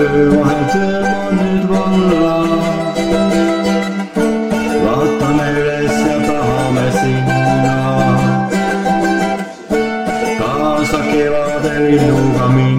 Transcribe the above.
öö vahetöö on nüüd valla. vaatame üles ja tahame sinna. kaasa kevadel linnuga minna.